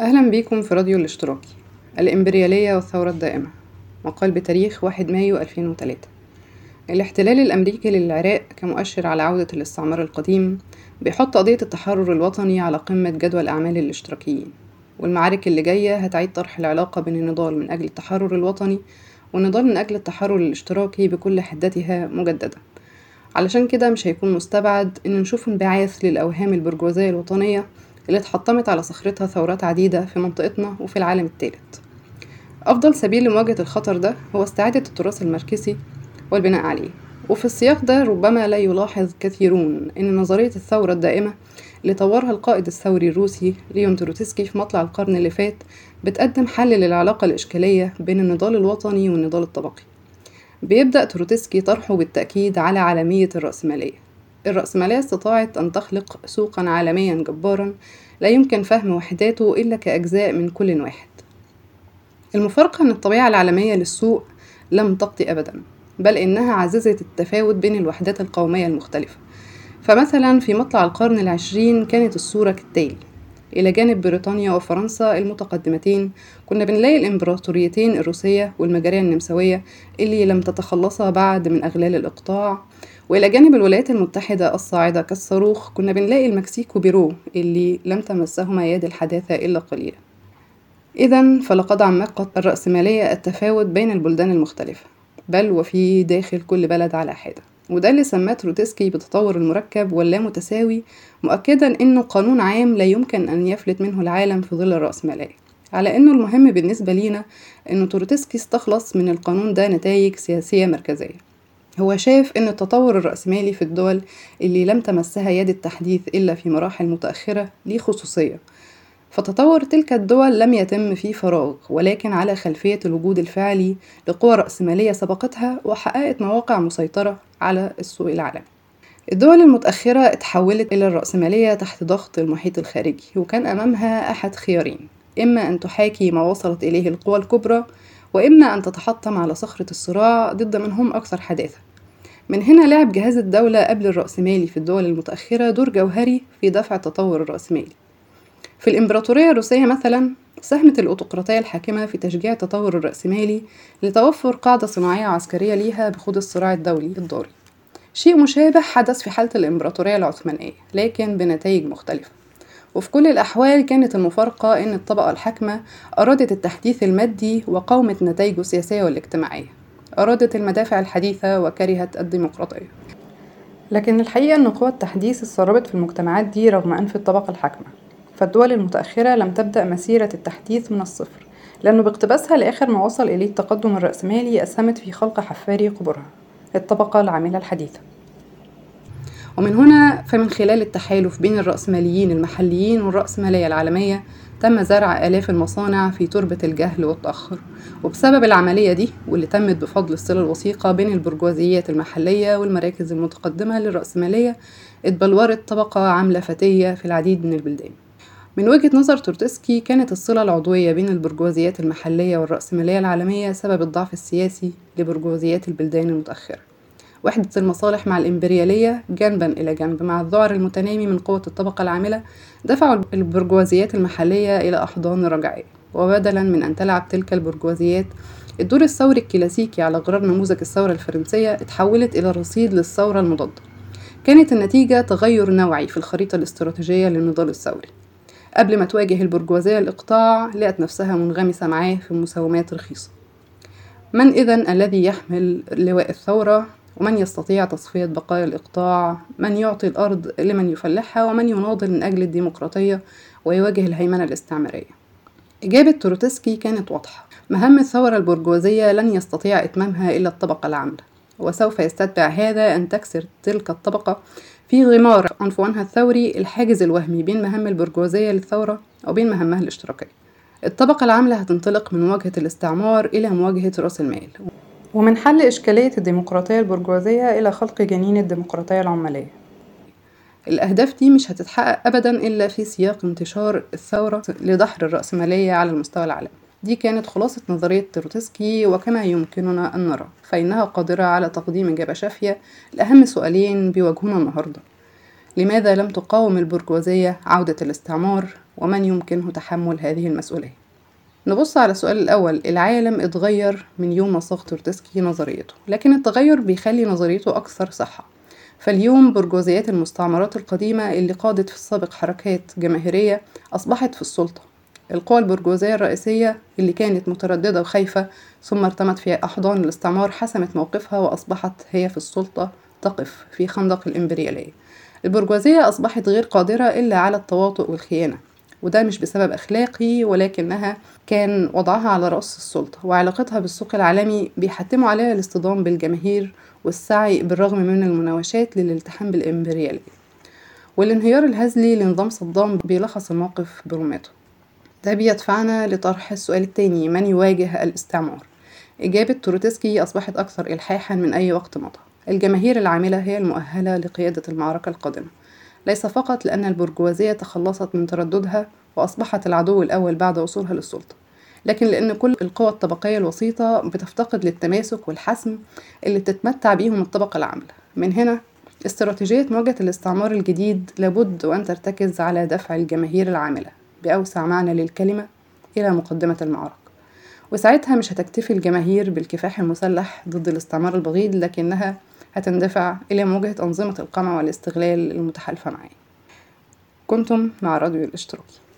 أهلا بيكم في راديو الاشتراكي الإمبريالية والثورة الدائمة مقال بتاريخ 1 مايو 2003 الاحتلال الأمريكي للعراق كمؤشر على عودة الاستعمار القديم بيحط قضية التحرر الوطني على قمة جدول أعمال الاشتراكيين والمعارك اللي جاية هتعيد طرح العلاقة بين النضال من أجل التحرر الوطني والنضال من أجل التحرر الاشتراكي بكل حدتها مجددا. علشان كده مش هيكون مستبعد إن نشوف انبعاث للأوهام البرجوازية الوطنية اللي اتحطمت على صخرتها ثورات عديدة في منطقتنا وفي العالم الثالث أفضل سبيل لمواجهة الخطر ده هو استعادة التراث الماركسي والبناء عليه. وفي السياق ده ربما لا يلاحظ كثيرون أن نظرية الثورة الدائمة اللي طورها القائد الثوري الروسي ليون تروتسكي في مطلع القرن اللي فات بتقدم حل للعلاقة الإشكالية بين النضال الوطني والنضال الطبقي. بيبدأ تروتسكي طرحه بالتأكيد على عالمية الرأسمالية. الرأسمالية استطاعت أن تخلق سوقا عالميا جبارا لا يمكن فهم وحداته إلا كأجزاء من كل واحد. المفارقة أن الطبيعة العالمية للسوق لم تقضي أبدا بل إنها عززت التفاوت بين الوحدات القومية المختلفة. فمثلا في مطلع القرن العشرين كانت الصورة كالتالي إلى جانب بريطانيا وفرنسا المتقدمتين كنا بنلاقي الإمبراطوريتين الروسية والمجرية النمساوية اللي لم تتخلصا بعد من أغلال الإقطاع. وإلى جانب الولايات المتحدة الصاعدة كالصاروخ كنا بنلاقي المكسيك وبيرو اللي لم تمسهما يد الحداثة إلا قليلا. إذا فلقد عمقت الرأسمالية التفاوت بين البلدان المختلفة بل وفي داخل كل بلد على حدة. وده اللي سماه تروتسكي بالتطور المركب واللامتساوي مؤكدا انه قانون عام لا يمكن أن يفلت منه العالم في ظل الرأسمالية على إنه المهم بالنسبة لينا إنه تروتسكي استخلص من القانون ده نتائج سياسية مركزية. هو شاف إن التطور الرأسمالي في الدول اللي لم تمسها يد التحديث إلا في مراحل متأخرة ليه خصوصية فتطور تلك الدول لم يتم في فراغ ولكن على خلفية الوجود الفعلي لقوى رأسمالية سبقتها وحققت مواقع مسيطرة على السوق العالمي. الدول المتأخرة اتحولت إلى الرأسمالية تحت ضغط المحيط الخارجي وكان أمامها أحد خيارين إما أن تحاكي ما وصلت إليه القوى الكبرى وإما أن تتحطم على صخرة الصراع ضد من هم أكثر حداثة. من هنا لعب جهاز الدولة قبل الرأسمالي في الدول المتأخرة دور جوهري في دفع التطور الرأسمالي. في الإمبراطورية الروسية مثلا ساهمت الأوتقراطية الحاكمة في تشجيع التطور الرأسمالي لتوفر قاعدة صناعية وعسكرية ليها بخوض الصراع الدولي الضاري. شيء مشابه حدث في حالة الإمبراطورية العثمانية لكن بنتائج مختلفة. وفي كل الأحوال كانت المفارقة أن الطبقة الحاكمة أرادت التحديث المادي وقاومت نتائجه السياسية والاجتماعية. أرادت المدافع الحديثة وكرهت الديمقراطية. لكن الحقيقة أن قوى التحديث اضطربت في المجتمعات دي رغم أنف الطبقة الحاكمة. فالدول المتأخرة لم تبدأ مسيرة التحديث من الصفر لأنه باقتباسها لآخر ما وصل إليه التقدم الرأسمالي أسهمت في خلق حفاري قبورها الطبقة العاملة الحديثة. ومن هنا فمن خلال التحالف بين الرأسماليين المحليين والرأسمالية العالمية تم زرع آلاف المصانع في تربة الجهل والتأخر. وبسبب العملية دي واللي تمت بفضل الصلة الوثيقة بين البرجوازيات المحلية والمراكز المتقدمة للرأسمالية اتبلورت طبقة عاملة فتية في العديد من البلدان. من وجهة نظر تورتسكي كانت الصلة العضوية بين البرجوازيات المحلية والرأسمالية العالمية سبب الضعف السياسي لبرجوازيات البلدان المتأخرة. وحدة المصالح مع الإمبريالية جنبا إلى جنب مع الذعر المتنامي من قوة الطبقة العاملة دفعوا البرجوازيات المحلية إلى أحضان رجعية. وبدلا من أن تلعب تلك البرجوازيات الدور الثوري الكلاسيكي على غرار نموذج الثورة الفرنسية اتحولت إلى رصيد للثورة المضادة. كانت النتيجة تغير نوعي في الخريطة الاستراتيجية للنضال الثوري. قبل ما تواجه البرجوازية الإقطاع لقت نفسها منغمسة معاه في مساومات رخيصة. من إذا الذي يحمل لواء الثورة؟ ومن يستطيع تصفية بقايا الإقطاع؟ من يعطي الأرض لمن يفلحها؟ ومن يناضل من أجل الديمقراطية ويواجه الهيمنة الاستعمارية؟ إجابة تروتسكي كانت واضحة. مهام الثورة البرجوازية لن يستطيع إتمامها إلا الطبقة العاملة وسوف يستتبع هذا أن تكسر تلك الطبقة في غمار عنفوانها الثوري الحاجز الوهمي بين مهام البرجوازية للثورة وبين مهامها الاشتراكية. الطبقة العاملة هتنطلق من مواجهة الاستعمار إلى مواجهة رأس المال. ومن حل إشكالية الديمقراطية البرجوازية إلى خلق جنين الديمقراطية العمالية. الأهداف دي مش هتتحقق أبدا إلا في سياق انتشار الثورة لدحر الرأسمالية على المستوى العالمي. دي كانت خلاصة نظرية تروتسكي وكما يمكننا أن نرى فإنها قادرة على تقديم إجابة شافية لأهم سؤالين بيواجهونا النهاردة. لماذا لم تقاوم البرجوازية عودة الاستعمار ومن يمكنه تحمل هذه المسؤولية؟ نبص على السؤال الأول العالم اتغير من يوم ما صاغ تورتسكي نظريته لكن التغير بيخلي نظريته أكثر صحة. فاليوم برجوازيات المستعمرات القديمة اللي قادت في السابق حركات جماهيرية أصبحت في السلطة. القوى البرجوازية الرئيسية اللي كانت مترددة وخايفة ثم ارتمت في أحضان الاستعمار حسمت موقفها وأصبحت هي في السلطة تقف في خندق الإمبريالية. البرجوازية أصبحت غير قادرة إلا على التواطؤ والخيانة وده مش بسبب أخلاقي ولكنها كان وضعها على رأس السلطة وعلاقتها بالسوق العالمي بيحتموا عليها الاصطدام بالجماهير والسعي بالرغم من المناوشات للالتحام بالإمبريالية. والانهيار الهزلي لنظام صدام بيلخص الموقف برمته. ده بيدفعنا لطرح السؤال التاني من يواجه الاستعمار؟ إجابة تروتسكي أصبحت أكثر إلحاحا من أي وقت مضى. الجماهير العاملة هي المؤهلة لقيادة المعركة القادمة. ليس فقط لأن البرجوازية تخلصت من ترددها وأصبحت العدو الأول بعد وصولها للسلطة لكن لأن كل القوى الطبقية الوسيطة بتفتقد للتماسك والحسم اللي بتتمتع بيهم الطبقة العاملة. من هنا استراتيجية مواجهة الاستعمار الجديد لابد وأن ترتكز على دفع الجماهير العاملة. بأوسع معنى للكلمة إلى مقدمة المعركة. وساعتها مش هتكتفي الجماهير بالكفاح المسلح ضد الاستعمار البغيض لكنها هتندفع إلى مواجهة أنظمة القمع والاستغلال المتحالفة معاه كنتم مع راديو الاشتراكي.